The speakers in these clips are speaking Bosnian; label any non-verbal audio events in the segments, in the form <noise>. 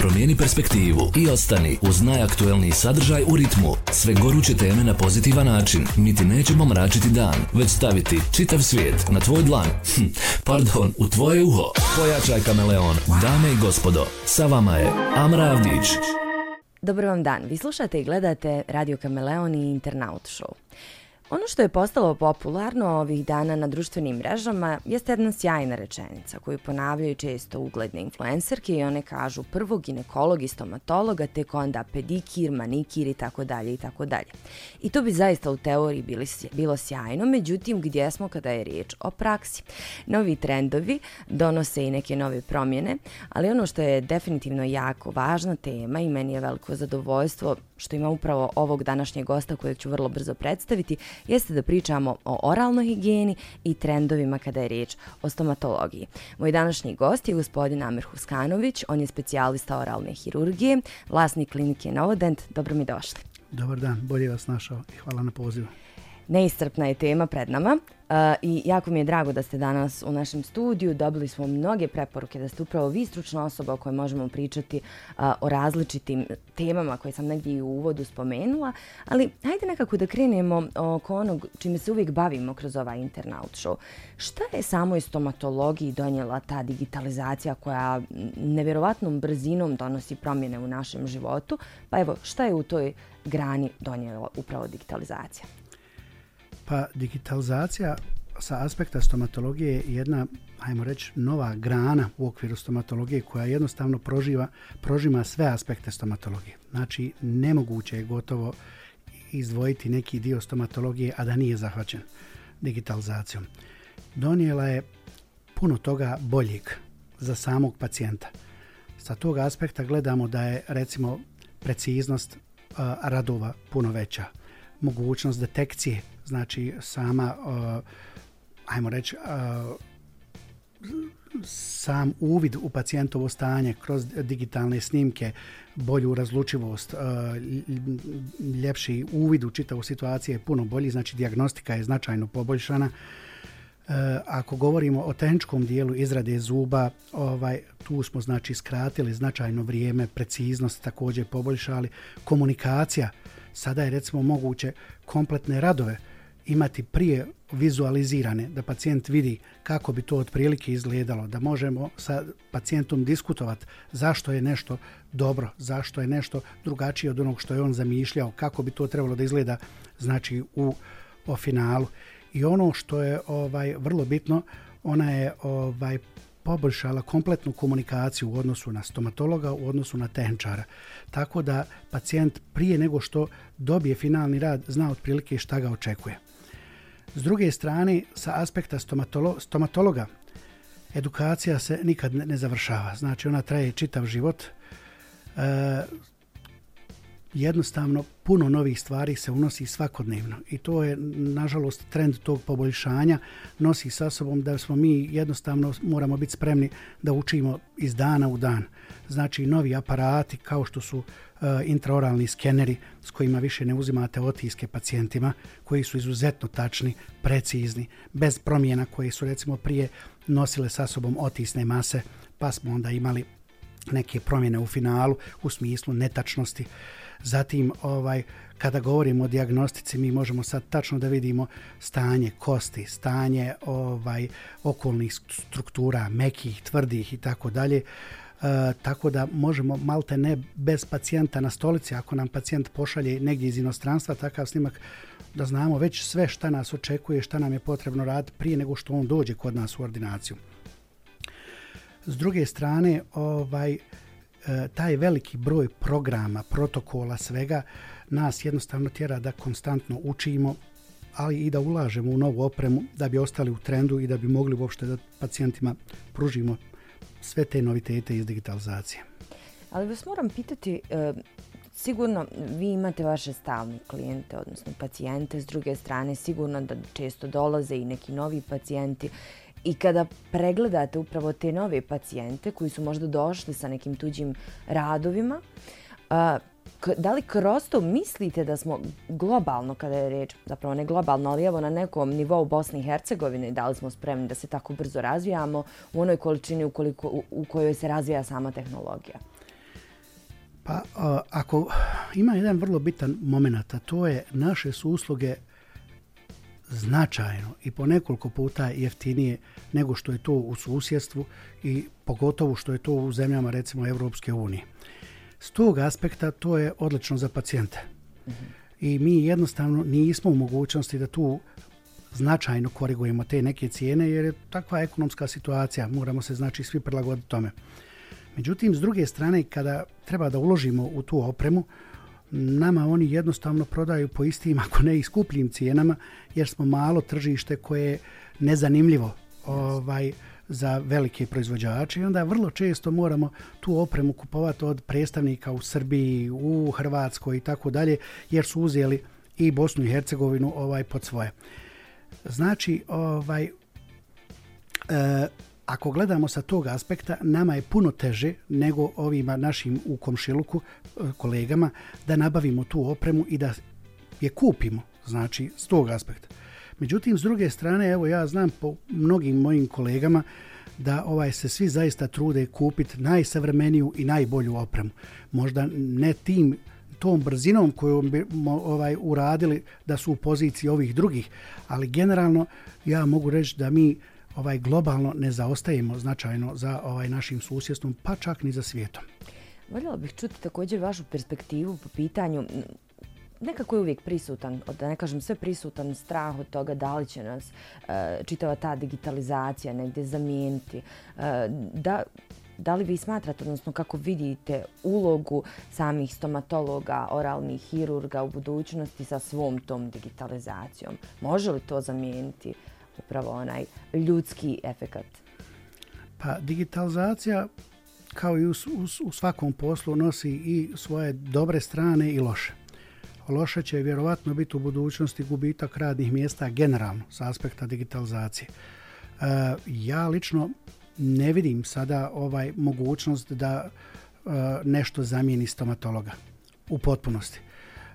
Promijeni perspektivu i ostani uz najaktuelniji sadržaj u ritmu. Sve goruće teme na pozitivan način. Mi ti nećemo mračiti dan, već staviti čitav svijet na tvoj dlan. Hm, pardon, u tvoje uho. Pojačaj kameleon. Dame i gospodo, sa vama je Amra Avdić. Dobar vam dan. Vi slušate i gledate Radio Kameleon i Internaut Show. Ono što je postalo popularno ovih dana na društvenim mrežama jeste jedna sjajna rečenica koju ponavljaju često ugledne influencerke i one kažu prvo ginekolog i stomatologa, tek onda pedikir, manikir i tako dalje i tako dalje. I to bi zaista u teoriji bili, bilo sjajno, međutim gdje smo kada je riječ o praksi? Novi trendovi donose i neke nove promjene, ali ono što je definitivno jako važna tema i meni je veliko zadovoljstvo što ima upravo ovog današnjeg gosta kojeg ću vrlo brzo predstaviti, jeste da pričamo o oralnoj higijeni i trendovima kada je riječ o stomatologiji. Moj današnji gost je gospodin Amir Huskanović, on je specijalista oralne hirurgije, vlasnik klinike Novodent. Dobro mi došli. Dobar dan, bolje vas našao i hvala na pozivu. Neistrpna je tema pred nama. Uh, I jako mi je drago da ste danas u našem studiju. Dobili smo mnoge preporuke da ste upravo vi stručna osoba o kojoj možemo pričati uh, o različitim temama koje sam negdje i u uvodu spomenula. Ali hajde nekako da krenemo oko onog čime se uvijek bavimo kroz ovaj internaut show. Šta je samoj stomatologiji donijela ta digitalizacija koja nevjerovatnom brzinom donosi promjene u našem životu? Pa evo, šta je u toj grani donijela upravo digitalizacija? Pa digitalizacija sa aspekta stomatologije je jedna, ajmo reći, nova grana u okviru stomatologije koja jednostavno proživa, prožima sve aspekte stomatologije. Znači, nemoguće je gotovo izdvojiti neki dio stomatologije, a da nije zahvaćen digitalizacijom. Donijela je puno toga boljeg za samog pacijenta. Sa tog aspekta gledamo da je, recimo, preciznost a, radova puno veća. Mogućnost detekcije znači sama uh, ajmo reći uh, sam uvid u pacijentovo stanje kroz digitalne snimke, bolju razlučivost, uh, ljepši uvid u čitavu situaciju je puno bolji, znači diagnostika je značajno poboljšana. E, ako govorimo o tehničkom dijelu izrade zuba, ovaj tu smo znači skratili značajno vrijeme, preciznost također poboljšali, komunikacija, sada je recimo moguće kompletne radove uh, imati prije vizualizirane, da pacijent vidi kako bi to otprilike izgledalo, da možemo sa pacijentom diskutovati zašto je nešto dobro, zašto je nešto drugačije od onog što je on zamišljao, kako bi to trebalo da izgleda znači u o finalu. I ono što je ovaj vrlo bitno, ona je ovaj poboljšala kompletnu komunikaciju u odnosu na stomatologa, u odnosu na tehničara. Tako da pacijent prije nego što dobije finalni rad zna otprilike šta ga očekuje. S druge strane, sa aspekta stomatolo stomatologa, edukacija se nikad ne, ne završava. Znači, ona traje čitav život. E, jednostavno, puno novih stvari se unosi svakodnevno. I to je, nažalost, trend tog poboljšanja nosi sa sobom da smo mi jednostavno moramo biti spremni da učimo iz dana u dan. Znači, novi aparati kao što su E, intraoralni skeneri s kojima više ne uzimate otiske pacijentima koji su izuzetno tačni, precizni, bez promjena koje su recimo prije nosile sa sobom otisne mase, pa smo onda imali neke promjene u finalu u smislu netačnosti. Zatim, ovaj, kada govorimo o diagnostici, mi možemo sad tačno da vidimo stanje kosti, stanje ovaj okolnih struktura, mekih, tvrdih i tako dalje. E, tako da možemo malte ne bez pacijenta na stolici, ako nam pacijent pošalje negdje iz inostranstva takav snimak, da znamo već sve šta nas očekuje, šta nam je potrebno raditi prije nego što on dođe kod nas u ordinaciju. S druge strane, ovaj, e, taj veliki broj programa, protokola, svega, nas jednostavno tjera da konstantno učimo, ali i da ulažemo u novu opremu da bi ostali u trendu i da bi mogli uopšte da pacijentima pružimo sve te novitete iz digitalizacije. Ali vas moram pitati, e, sigurno vi imate vaše stalne klijente, odnosno pacijente, s druge strane sigurno da često dolaze i neki novi pacijenti i kada pregledate upravo te nove pacijente koji su možda došli sa nekim tuđim radovima, da li kroz to mislite da smo globalno, kada je reč, zapravo ne globalno, ali evo na nekom nivou Bosne i Hercegovine, da li smo spremni da se tako brzo razvijamo u onoj količini u, koliko, u, u kojoj se razvija sama tehnologija? Pa ako ima jedan vrlo bitan moment, a to je naše su usluge značajno i po nekoliko puta jeftinije nego što je to u susjedstvu i pogotovo što je to u zemljama recimo Evropske unije. S tog aspekta to je odlično za pacijente. Mm -hmm. I mi jednostavno nismo u mogućnosti da tu značajno korigujemo te neke cijene jer je takva ekonomska situacija. Moramo se znači svi prilagoditi tome. Međutim, s druge strane, kada treba da uložimo u tu opremu, nama oni jednostavno prodaju po istim, ako ne i skupljim cijenama, jer smo malo tržište koje je nezanimljivo ovaj, za velike proizvođače i onda vrlo često moramo tu opremu kupovati od predstavnika u Srbiji, u Hrvatskoj i tako dalje, jer su uzeli i Bosnu i Hercegovinu ovaj pod svoje. Znači, ovaj, e, ako gledamo sa tog aspekta, nama je puno teže nego ovima našim u komšiluku e, kolegama da nabavimo tu opremu i da je kupimo, znači, s tog aspekta. Međutim, s druge strane, evo ja znam po mnogim mojim kolegama da ovaj se svi zaista trude kupiti najsavremeniju i najbolju opremu. Možda ne tim tom brzinom koju bi ovaj uradili da su u poziciji ovih drugih, ali generalno ja mogu reći da mi ovaj globalno ne zaostajemo značajno za ovaj našim susjedstvom, pa čak ni za svijetom. Voljela bih čuti također vašu perspektivu po pitanju nekako je uvijek prisutan, da ne kažem sve prisutan strah od toga da li će nas e, čitava ta digitalizacija negdje zamijeniti. E, da, da li vi smatrate, odnosno kako vidite ulogu samih stomatologa, oralnih hirurga u budućnosti sa svom tom digitalizacijom? Može li to zamijeniti upravo onaj ljudski efekat? Pa digitalizacija kao i u, u, u svakom poslu nosi i svoje dobre strane i loše. Loše će vjerovatno biti u budućnosti gubitak radnih mjesta generalno sa aspekta digitalizacije. E, ja lično ne vidim sada ovaj mogućnost da e, nešto zamijeni stomatologa u potpunosti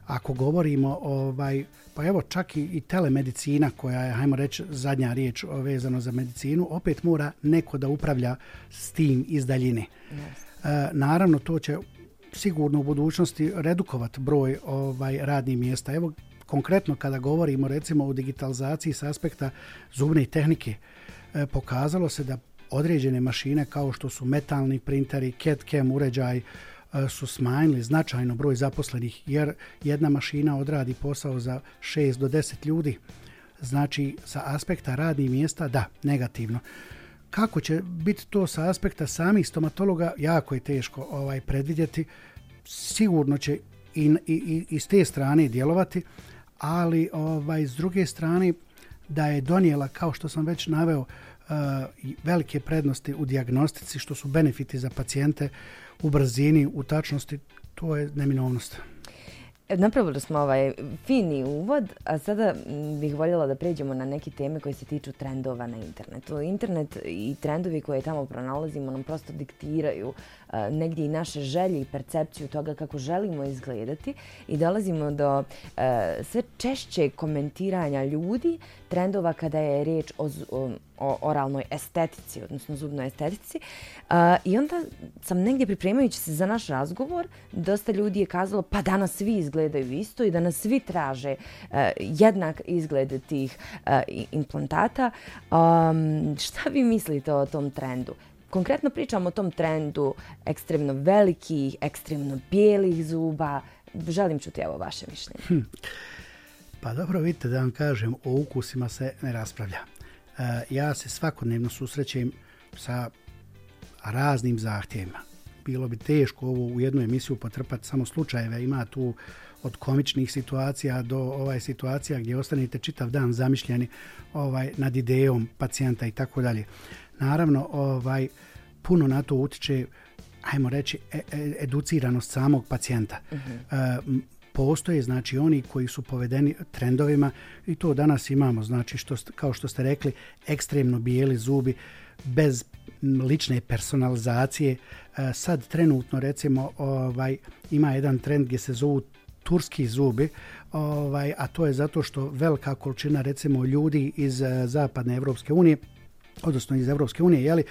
ako govorimo ovaj pa evo čak i, i telemedicina koja je hajmo reći zadnja riječ vezano za medicinu opet mora neko da upravlja s tim iz daljine. Yes. E, naravno to će sigurno u budućnosti redukovati broj ovaj radnih mjesta. Evo konkretno kada govorimo recimo o digitalizaciji s aspekta zubne tehnike e, pokazalo se da određene mašine kao što su metalni printeri, CAD-CAM uređaj, e, su smanjili značajno broj zaposlenih jer jedna mašina odradi posao za 6 do 10 ljudi. Znači, sa aspekta radnih mjesta, da, negativno. Kako će biti to sa aspekta samih stomatologa, jako je teško ovaj predvidjeti. Sigurno će i, i, i, s te strane djelovati, ali ovaj s druge strane da je donijela, kao što sam već naveo, eh, velike prednosti u diagnostici, što su benefiti za pacijente, u brzini, u tačnosti, to je neminovnost. E, napravili smo ovaj fini uvod, a sada bih voljela da pređemo na neke teme koje se tiču trendova na internetu. Internet i trendovi koje tamo pronalazimo nam prosto diktiraju uh, negdje i naše želje i percepciju toga kako želimo izgledati i dolazimo do uh, sve češće komentiranja ljudi trendova kada je riječ o, o, o oralnoj estetici, odnosno zubnoj estetici. Uh, I onda sam negdje pripremajući se za naš razgovor, dosta ljudi je kazalo pa danas svi izgledaju isto i da nas svi traže uh, jednak izgled tih uh, implantata. Um, šta vi mislite o tom trendu? Konkretno pričamo o tom trendu ekstremno velikih, ekstremno bijelih zuba. Želim čuti evo vaše mišljenje. Hm. Pa dobro, vidite da vam kažem, o ukusima se ne raspravlja. E, ja se svakodnevno susrećem sa raznim zahtjevima. Bilo bi teško ovo u jednu emisiju potrpati samo slučajeve. Ima tu od komičnih situacija do ovaj situacija gdje ostanete čitav dan zamišljeni ovaj nad idejom pacijenta i tako dalje. Naravno, ovaj puno na to utiče ajmo reći, e, e, educiranost samog pacijenta. Uh -huh postoje znači oni koji su povedeni trendovima i to danas imamo znači što kao što ste rekli ekstremno bijeli zubi bez lične personalizacije. E, sad trenutno recimo ovaj ima jedan trend gdje se zovu turski zubi ovaj a to je zato što velika količina recimo ljudi iz e, zapadne evropske unije odnosno iz evropske unije je li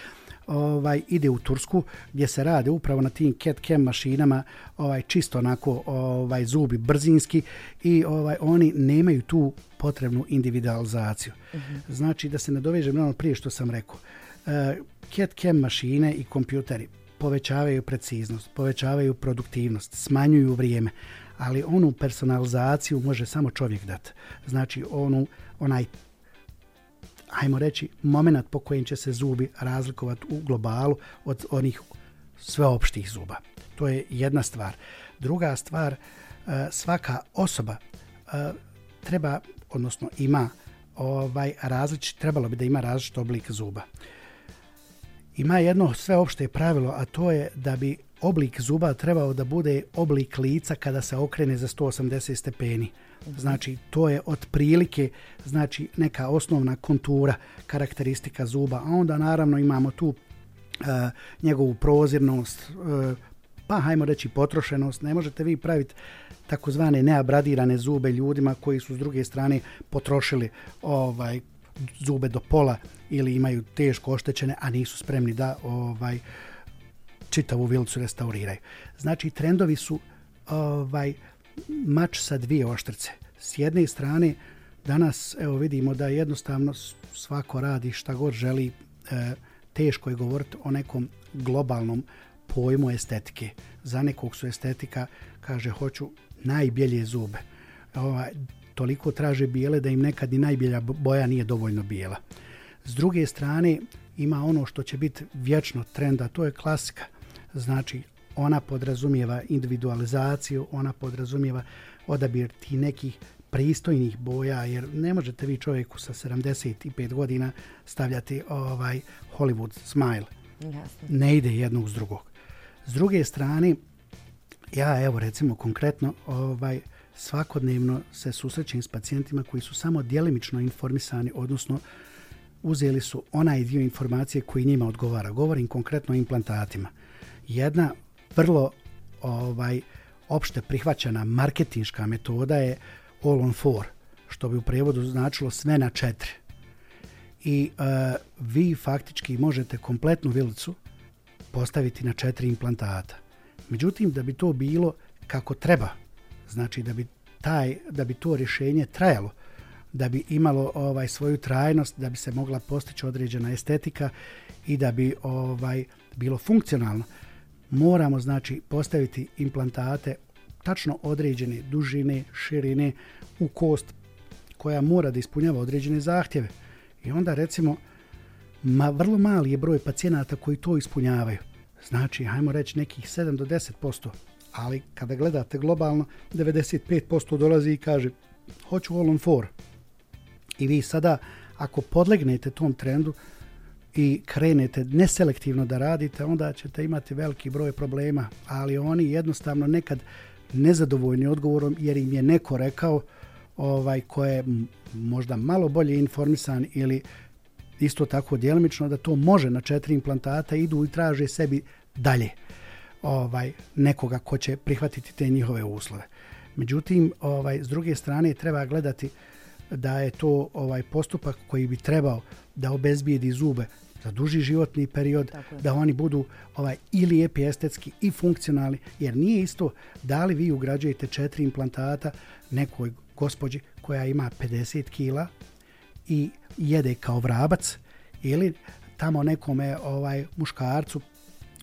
ovaj ide u Tursku gdje se rade upravo na tim CAT cam mašinama ovaj čisto onako ovaj zubi brzinski i ovaj oni nemaju tu potrebnu individualizaciju. Uh mhm. -huh. Znači da se nadovežem na ono prije što sam rekao. Uh, CAT cam mašine i kompjuteri povećavaju preciznost, povećavaju produktivnost, smanjuju vrijeme, ali onu personalizaciju može samo čovjek dati. Znači onu, onaj ajmo reći, moment po kojim će se zubi razlikovati u globalu od onih sveopštih zuba. To je jedna stvar. Druga stvar, e, svaka osoba e, treba, odnosno ima ovaj različit, trebalo bi da ima različit oblik zuba. Ima jedno sveopšte pravilo, a to je da bi oblik zuba trebao da bude oblik lica kada se okrene za 180 stepeni. Znači, to je otprilike znači, neka osnovna kontura, karakteristika zuba. A onda, naravno, imamo tu e, njegovu prozirnost, e, pa hajmo reći potrošenost. Ne možete vi praviti takozvane neabradirane zube ljudima koji su s druge strane potrošili ovaj zube do pola ili imaju teško oštećene, a nisu spremni da ovaj čitavu vilicu restauriraju. Znači, trendovi su ovaj mač sa dvije oštrice. S jedne strane, danas evo vidimo da jednostavno svako radi šta god želi, e, teško je govoriti o nekom globalnom pojmu estetike. Za nekog su estetika, kaže, hoću najbjelje zube. Ovaj, toliko traže bijele da im nekad i najbjelja boja nije dovoljno bijela. S druge strane, ima ono što će biti vječno trenda, to je klasika. Znači, ona podrazumijeva individualizaciju, ona podrazumijeva odabir ti nekih pristojnih boja, jer ne možete vi čovjeku sa 75 godina stavljati ovaj Hollywood smile. Jasne. Ne ide jednog s drugog. S druge strane, ja evo recimo konkretno ovaj svakodnevno se susrećem s pacijentima koji su samo djelimično informisani, odnosno uzeli su onaj dio informacije koji njima odgovara. Govorim konkretno o implantatima. Jedna vrlo ovaj opšte prihvaćena marketinška metoda je all on four, što bi u prevodu značilo sve na četiri. I e, vi faktički možete kompletnu vilicu postaviti na četiri implantata. Međutim, da bi to bilo kako treba, znači da bi taj da bi to rješenje trajalo, da bi imalo ovaj svoju trajnost, da bi se mogla postići određena estetika i da bi ovaj bilo funkcionalno, moramo znači postaviti implantate tačno određene dužine, širine u kost koja mora da ispunjava određene zahtjeve. I onda recimo ma, vrlo mali je broj pacijenata koji to ispunjavaju. Znači, hajmo reći nekih 7 do 10%, ali kada gledate globalno, 95% dolazi i kaže hoću all on four. I vi sada, ako podlegnete tom trendu, i krenete neselektivno da radite, onda ćete imati veliki broj problema, ali oni jednostavno nekad nezadovoljni odgovorom jer im je neko rekao ovaj ko je možda malo bolje informisan ili isto tako djelomično da to može na četiri implantata idu i traže sebi dalje ovaj nekoga ko će prihvatiti te njihove uslove. Međutim, ovaj s druge strane treba gledati da je to ovaj postupak koji bi trebao da obezbijedi zube za duži životni period, da oni budu ovaj i lijepi estetski i funkcionalni, jer nije isto da li vi ugrađujete četiri implantata nekoj gospođi koja ima 50 kila i jede kao vrabac ili tamo nekome ovaj muškarcu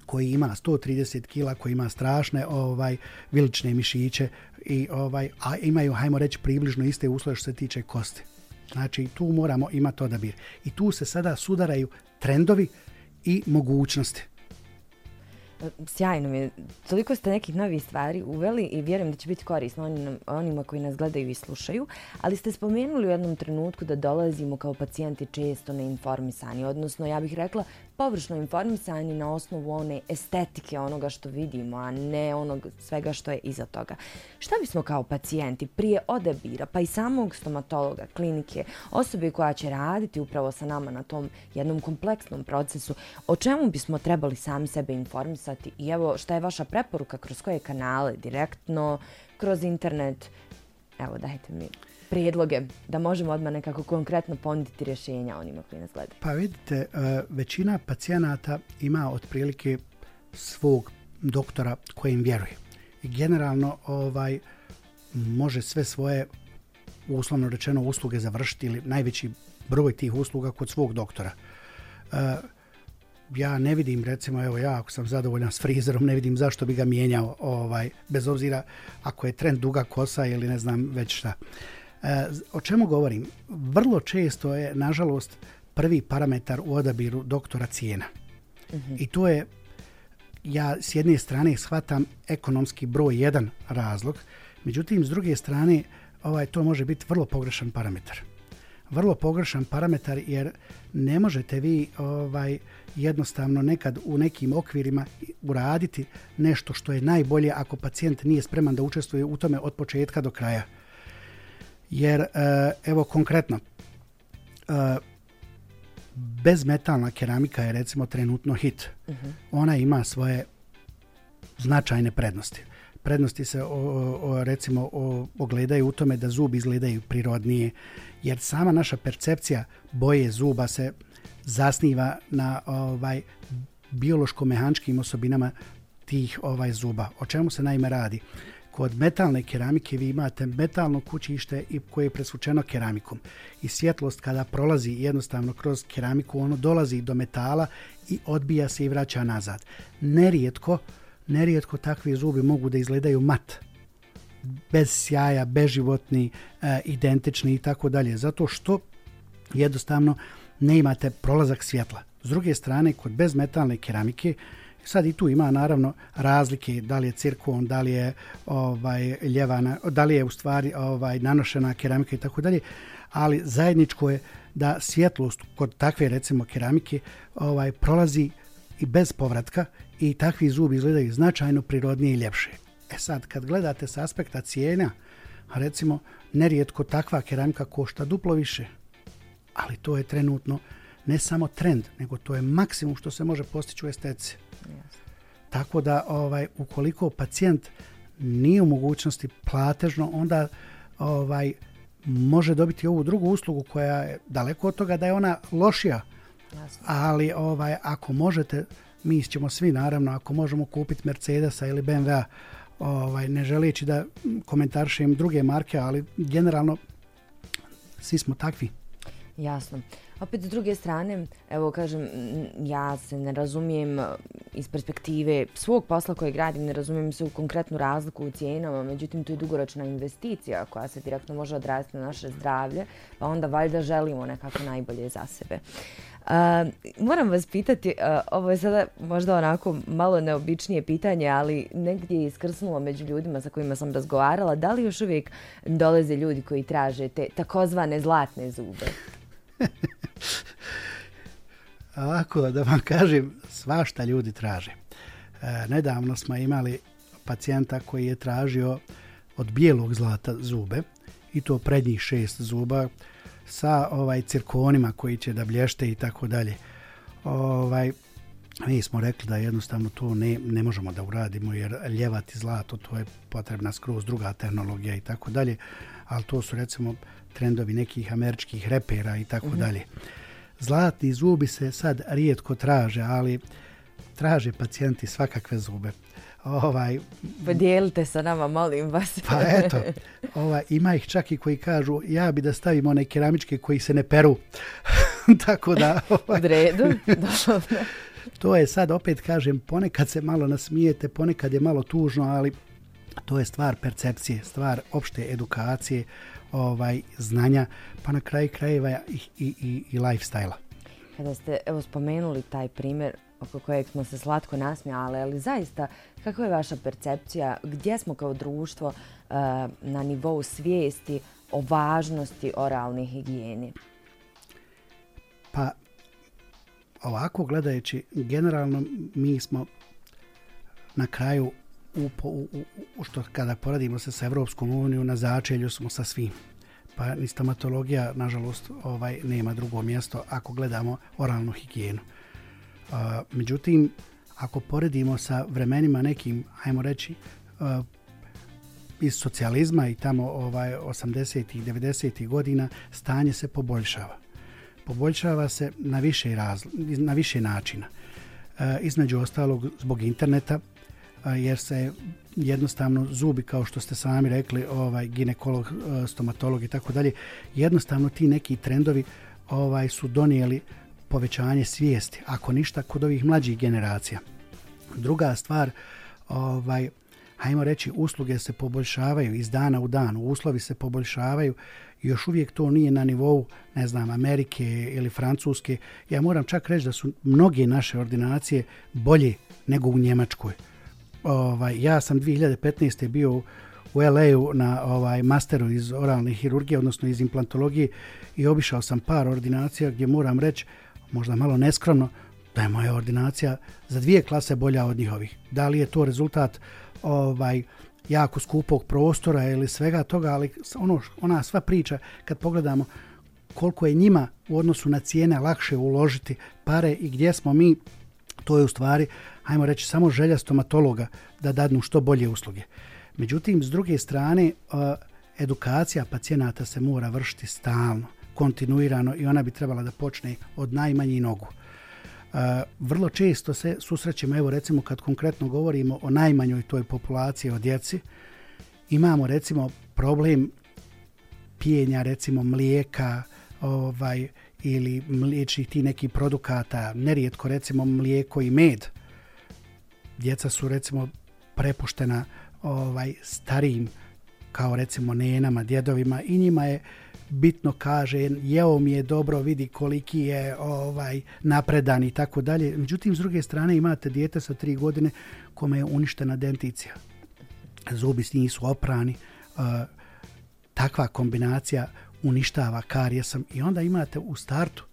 koji ima 130 kila, koji ima strašne ovaj vilične mišiće i ovaj a imaju hajmo reći približno iste uslove što se tiče kosti. Znači, tu moramo imati odabir. I tu se sada sudaraju trendovi i mogućnosti. Sjajno mi je. Toliko ste nekih novih stvari uveli i vjerujem da će biti korisno onim, onima koji nas gledaju i slušaju. Ali ste spomenuli u jednom trenutku da dolazimo kao pacijenti često neinformisani. Odnosno, ja bih rekla, površno informisani na osnovu one estetike onoga što vidimo, a ne onog svega što je iza toga. Šta bismo kao pacijenti prije odabira, pa i samog stomatologa, klinike, osobe koja će raditi upravo sa nama na tom jednom kompleksnom procesu, o čemu bismo trebali sami sebe informisati? I evo šta je vaša preporuka kroz koje kanale, direktno, kroz internet, Evo, dajte mi prijedloge da možemo odmah nekako konkretno ponuditi rješenja onima koji nas gledaju. Pa vidite, e, većina pacijenata ima otprilike svog doktora kojim vjeruje. I generalno ovaj može sve svoje uslovno rečeno usluge završiti ili najveći broj tih usluga kod svog doktora. E, ja ne vidim recimo evo ja ako sam zadovoljan s frizerom ne vidim zašto bi ga mijenjao ovaj bez obzira ako je trend duga kosa ili ne znam već šta. E, o čemu govorim? Vrlo često je nažalost prvi parametar u odabiru doktora cijena. Mm -hmm. I to je ja s jedne strane shvatam ekonomski broj jedan razlog, međutim s druge strane ovaj to može biti vrlo pogrešan parametar. Vrlo pogrešan parametar jer ne možete vi ovaj jednostavno nekad u nekim okvirima uraditi nešto što je najbolje ako pacijent nije spreman da učestvuje u tome od početka do kraja. Jer, eh, evo konkretno, eh, bezmetalna keramika je recimo trenutno hit. Uh -huh. Ona ima svoje značajne prednosti. Prednosti se o, o, recimo o, ogledaju u tome da zubi izgledaju prirodnije, jer sama naša percepcija boje zuba se zasniva na ovaj biološko-mehančkim osobinama tih ovaj zuba. O čemu se naime radi? Kod metalne keramike vi imate metalno kućište i koje je presvučeno keramikom. I svjetlost kada prolazi jednostavno kroz keramiku, ono dolazi do metala i odbija se i vraća nazad. Nerijetko, nerijetko takvi zubi mogu da izgledaju mat bez sjaja, beživotni, e, identični i tako dalje. Zato što jednostavno ne imate prolazak svjetla. S druge strane, kod bezmetalne keramike, sad i tu ima naravno razlike, da li je cirkon, da li je ovaj, ljevana, da li je u stvari ovaj, nanošena keramika i tako dalje, ali zajedničko je da svjetlost kod takve recimo keramike ovaj prolazi i bez povratka i takvi zubi izgledaju značajno prirodnije i ljepše. E sad, kad gledate s aspekta cijena, recimo, nerijetko takva keramika košta duplo više, ali to je trenutno ne samo trend, nego to je maksimum što se može postići u estetici. Tako da, ovaj, ukoliko pacijent nije u mogućnosti platežno, onda ovaj može dobiti ovu drugu uslugu koja je daleko od toga da je ona lošija. Ali ovaj ako možete, mi ćemo svi naravno, ako možemo kupiti Mercedesa ili BMW-a, ovaj, ne želeći da komentaršem druge marke, ali generalno svi smo takvi. Jasno. Opet, s druge strane, evo kažem, ja se ne razumijem e, iz perspektive svog posla koje gradim, ne razumijem se u konkretnu razliku u cijenama, međutim, to je dugoročna investicija koja se direktno može odraziti na naše zdravlje, pa onda valjda želimo nekako najbolje za sebe. Uh, moram vas pitati, a, ovo je sada možda onako malo neobičnije pitanje, ali negdje je iskrsnulo među ljudima sa kojima sam razgovarala, da li još uvijek dolaze ljudi koji traže te takozvane zlatne zube? <laughs> Ovako da vam kažem, svašta ljudi traže. E, nedavno smo imali pacijenta koji je tražio od bijelog zlata zube i to prednjih šest zuba sa ovaj cirkonima koji će da blješte i tako dalje. Ovaj, mi smo rekli da jednostavno to ne, ne možemo da uradimo jer ljevati zlato to je potrebna skroz druga tehnologija i tako dalje, ali to su recimo trendovi nekih američkih repera i tako mhm. dalje. Zlatni zubi se sad rijetko traže, ali traže pacijenti svakakve zube. Ovaj, Podijelite sa nama, molim vas. pa eto, ovaj, ima ih čak i koji kažu ja bi da stavim one keramičke koji se ne peru. <laughs> tako da... Ovaj, U redu, To je sad, opet kažem, ponekad se malo nasmijete, ponekad je malo tužno, ali to je stvar percepcije, stvar opšte edukacije, ovaj znanja, pa na kraju krajeva i, i, i, i lifestyle-a. Kada ste evo spomenuli taj primjer oko kojeg smo se slatko nasmijali, ali zaista, kako je vaša percepcija, gdje smo kao društvo uh, na nivou svijesti o važnosti oralne higijene? Pa, ovako gledajući, generalno mi smo na kraju u, u, u, što kada poradimo se sa Evropskom unijom, na začelju smo sa svim. Pa ni stomatologija, nažalost, ovaj nema drugo mjesto ako gledamo oralnu higijenu. Uh, međutim, ako poredimo sa vremenima nekim, ajmo reći, uh, iz socijalizma i tamo ovaj 80. i 90. godina stanje se poboljšava. Poboljšava se na više, razl na više načina. E, između ostalog zbog interneta, e, jer se jednostavno zubi, kao što ste sami rekli, ovaj ginekolog, stomatolog i tako dalje, jednostavno ti neki trendovi ovaj su donijeli povećanje svijesti, ako ništa, kod ovih mlađih generacija. Druga stvar, ovaj, hajmo reći, usluge se poboljšavaju iz dana u dan, uslovi se poboljšavaju, još uvijek to nije na nivou, ne znam, Amerike ili Francuske. Ja moram čak reći da su mnoge naše ordinacije bolje nego u Njemačkoj. Ovaj, ja sam 2015. bio u LA-u na ovaj masteru iz oralne hirurgije, odnosno iz implantologije i obišao sam par ordinacija gdje moram reći, možda malo neskromno, da je moja ordinacija za dvije klase bolja od njihovih. Da li je to rezultat ovaj jako skupog prostora ili svega toga, ali ono, ona sva priča kad pogledamo koliko je njima u odnosu na cijene lakše uložiti pare i gdje smo mi, to je u stvari, hajmo reći, samo želja stomatologa da dadnu što bolje usluge. Međutim, s druge strane, eh, edukacija pacijenata se mora vršiti stalno, kontinuirano i ona bi trebala da počne od najmanji nogu e, vrlo često se susrećemo, evo recimo kad konkretno govorimo o najmanjoj toj populaciji o djeci, imamo recimo problem pijenja recimo mlijeka ovaj ili mliječnih ti neki produkata, nerijetko recimo mlijeko i med. Djeca su recimo prepuštena ovaj starijim kao recimo nenama, djedovima i njima je bitno kaže jeo mi je dobro, vidi koliki je ovaj napredan i tako dalje. Međutim, s druge strane imate dijete sa tri godine kome je uništena denticija. Zubi nisu oprani. Uh, takva kombinacija uništava karijesom i onda imate u startu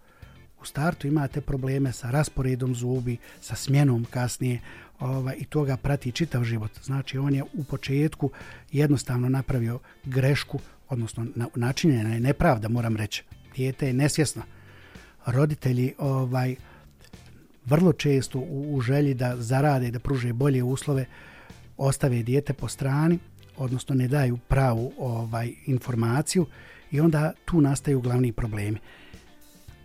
u startu imate probleme sa rasporedom zubi, sa smjenom kasnije ovaj, i toga prati čitav život. Znači, on je u početku jednostavno napravio grešku, odnosno načinjena je nepravda, moram reći. Dijete je nesvjesno. Roditelji ovaj vrlo često u, u želji da zarade i da pruže bolje uslove ostave dijete po strani, odnosno ne daju pravu ovaj informaciju i onda tu nastaju glavni problemi.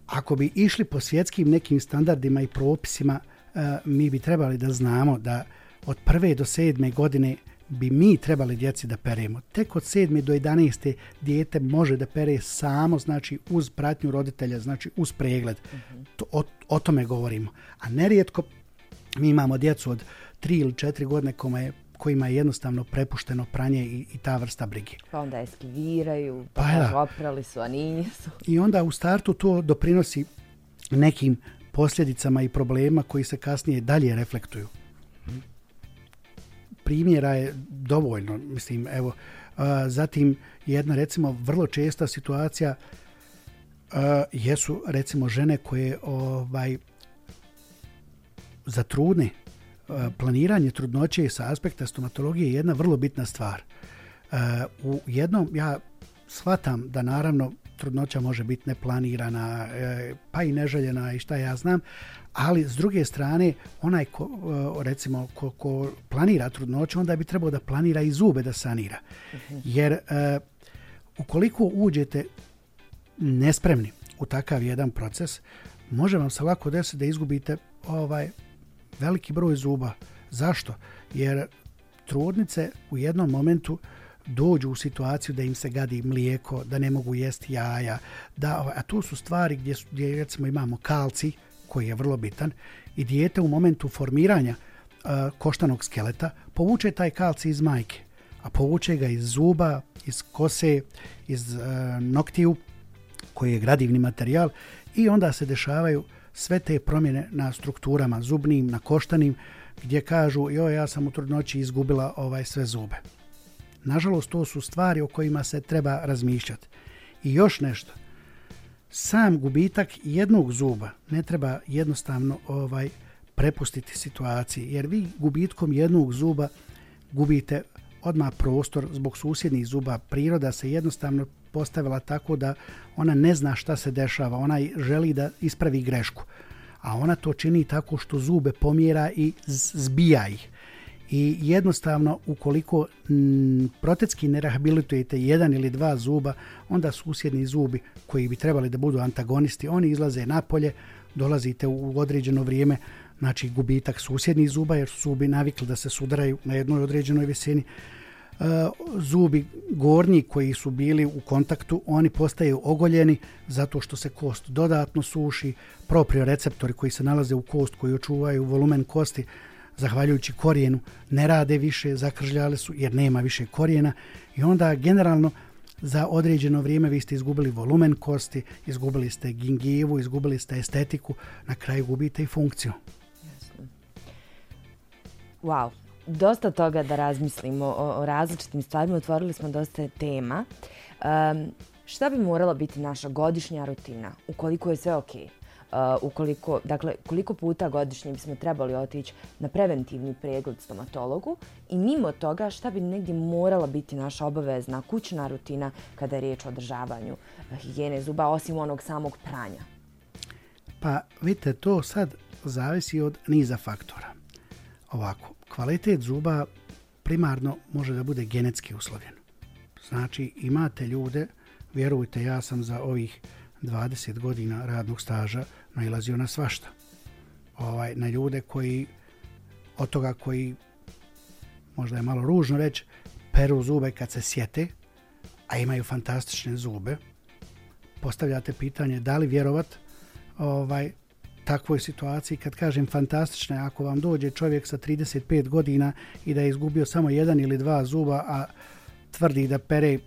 Ako bi išli po svjetskim nekim standardima i propisima, eh, mi bi trebali da znamo da od prve do sedme godine bi mi trebali djeci da peremo. Tek od 7. do 11. dijete može da pere samo, znači uz pratnju roditelja, znači uz pregled. Uh mhm. -huh. to, o, o tome govorimo. A nerijetko mi imamo djecu od 3 ili 4 godine kome je kojima je jednostavno prepušteno pranje i, i ta vrsta brige. Pa onda eskiviraju, pa, pa oprali su, a nisu. I onda u startu to doprinosi nekim posljedicama i problema koji se kasnije dalje reflektuju primjera je dovoljno, mislim, evo, a, zatim jedna, recimo, vrlo česta situacija a, jesu, recimo, žene koje, ovaj, zatrudne a, planiranje trudnoće sa aspekta stomatologije je jedna vrlo bitna stvar. A, u jednom, ja shvatam da, naravno, trudnoća može biti neplanirana, e, pa i neželjena i šta ja znam, ali s druge strane, onaj ko, e, recimo, ko, ko planira trudnoću, onda bi trebao da planira i zube da sanira. Jer uh, ukoliko uđete nespremni u takav jedan proces, može vam se lako desiti da izgubite ovaj veliki broj zuba. Zašto? Jer trudnice u jednom momentu dođu u situaciju da im se gadi mlijeko, da ne mogu jesti jaja, da, a tu su stvari gdje, gdje recimo imamo kalci, koji je vrlo bitan, i dijete u momentu formiranja uh, koštanog skeleta povuče taj kalci iz majke, a povuče ga iz zuba, iz kose, iz uh, noktiju, koji je gradivni materijal, i onda se dešavaju sve te promjene na strukturama zubnim, na koštanim, gdje kažu, joj, ja sam u trudnoći izgubila ovaj sve zube. Nažalost, to su stvari o kojima se treba razmišljati. I još nešto. Sam gubitak jednog zuba ne treba jednostavno ovaj prepustiti situaciji, jer vi gubitkom jednog zuba gubite odmah prostor zbog susjednih zuba. Priroda se jednostavno postavila tako da ona ne zna šta se dešava, ona želi da ispravi grešku. A ona to čini tako što zube pomjera i zbija ih i jednostavno ukoliko mm, m, protetski ne rehabilitujete jedan ili dva zuba, onda susjedni zubi koji bi trebali da budu antagonisti, oni izlaze napolje, dolazite u određeno vrijeme, znači gubitak susjednih zuba jer su zubi navikli da se sudaraju na jednoj određenoj visini. E, zubi gornji koji su bili u kontaktu, oni postaju ogoljeni zato što se kost dodatno suši, proprioreceptori koji se nalaze u kost, koji očuvaju volumen kosti, zahvaljujući korijenu, ne rade više, zakržljale su jer nema više korijena i onda generalno za određeno vrijeme vi ste izgubili volumen kosti, izgubili ste gingivu, izgubili ste estetiku, na kraju gubite i funkciju. Jasno. Wow, dosta toga da razmislimo o, o različitim stvarima, otvorili smo dosta tema. Um, šta bi morala biti naša godišnja rutina, ukoliko je sve okej? Okay? Uh, ukoliko, dakle, koliko puta godišnje bismo trebali otići na preventivni pregled stomatologu i mimo toga šta bi negdje morala biti naša obavezna kućna rutina kada je riječ o održavanju uh, higijene zuba, osim onog samog pranja? Pa vidite, to sad zavisi od niza faktora. Ovako, kvalitet zuba primarno može da bude genetski uslovljen. Znači, imate ljude, vjerujte, ja sam za ovih 20 godina radnog staža nailazio na svašta. Ovaj, na ljude koji, od toga koji, možda je malo ružno reći, peru zube kad se sjete, a imaju fantastične zube, postavljate pitanje da li vjerovat ovaj, takvoj situaciji, kad kažem fantastične, ako vam dođe čovjek sa 35 godina i da je izgubio samo jedan ili dva zuba, a tvrdi da pere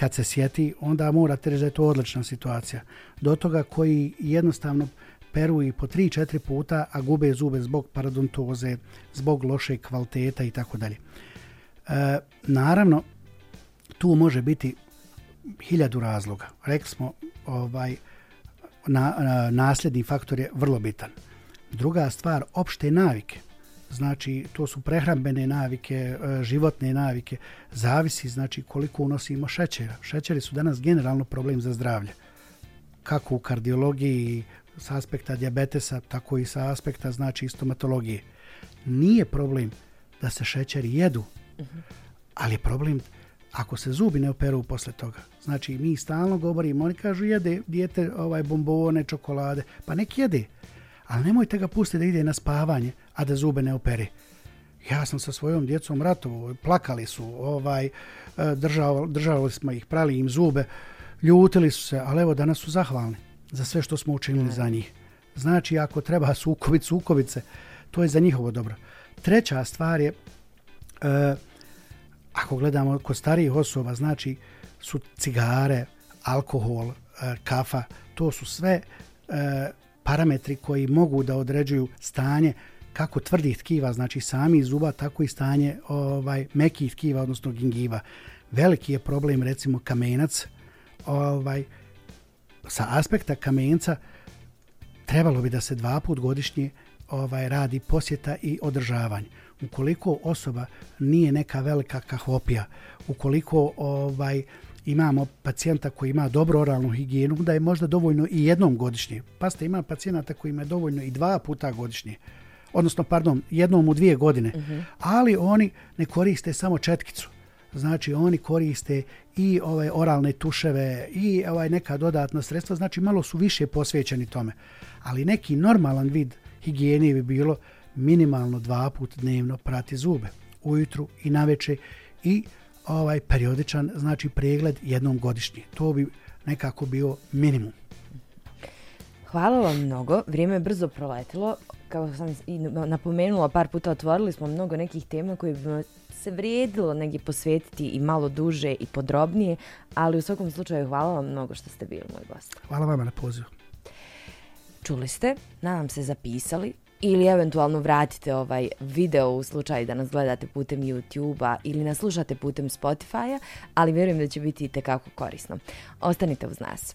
kad se sjeti, onda morate reći da je to odlična situacija. Do toga koji jednostavno peru i po 3-4 puta, a gube zube zbog parodontoze, zbog loše kvaliteta i tako dalje. E, naravno, tu može biti hiljadu razloga. Rekli smo, ovaj, na, na, nasljedni faktor je vrlo bitan. Druga stvar, opšte navike znači to su prehrambene navike, e, životne navike, zavisi znači koliko unosimo šećera. Šećeri su danas generalno problem za zdravlje. Kako u kardiologiji sa aspekta diabetesa, tako i sa aspekta znači stomatologije. Nije problem da se šećeri jedu, ali je problem ako se zubi ne operu posle toga. Znači mi stalno govorimo, oni kažu jede dijete ovaj bombone, čokolade, pa nek jede ali nemojte ga pustiti da ide na spavanje, a da zube ne opere. Ja sam sa svojom djecom ratovo, plakali su, ovaj, e, državali, državali smo ih, prali im zube, ljutili su se, ali evo danas su zahvalni za sve što smo učinili za njih. Znači, ako treba sukovit sukovice, to je za njihovo dobro. Treća stvar je, e, ako gledamo kod starijih osoba, znači su cigare, alkohol, e, kafa, to su sve e, parametri koji mogu da određuju stanje kako tvrdih tkiva, znači sami zuba, tako i stanje ovaj mekih tkiva, odnosno gingiva. Veliki je problem, recimo, kamenac. Ovaj, sa aspekta kamenca trebalo bi da se dva put godišnje ovaj radi posjeta i održavanje. Ukoliko osoba nije neka velika kahopija, ukoliko ovaj imamo pacijenta koji ima dobro oralnu higijenu, da je možda dovoljno i jednom godišnje. Pa ste ima pacijenta koji ima dovoljno i dva puta godišnje. Odnosno, pardon, jednom u dvije godine. Uh -huh. Ali oni ne koriste samo četkicu. Znači, oni koriste i ove oralne tuševe i ovaj neka dodatna sredstva. Znači, malo su više posvećeni tome. Ali neki normalan vid higijene bi bilo minimalno dva put dnevno prati zube. Ujutru i naveče i ovaj periodičan znači pregled jednom godišnje. To bi nekako bio minimum. Hvala vam mnogo. Vrijeme je brzo proletilo. Kao sam i napomenula par puta, otvorili smo mnogo nekih tema koje bi se vrijedilo negdje posvetiti i malo duže i podrobnije, ali u svakom slučaju hvala vam mnogo što ste bili moj gost. Hvala vam na pozivu. Čuli ste, nadam se zapisali, ili eventualno vratite ovaj video u slučaju da nas gledate putem YouTube-a ili nas slušate putem Spotify-a, ali vjerujem da će biti i tekako korisno. Ostanite uz nas.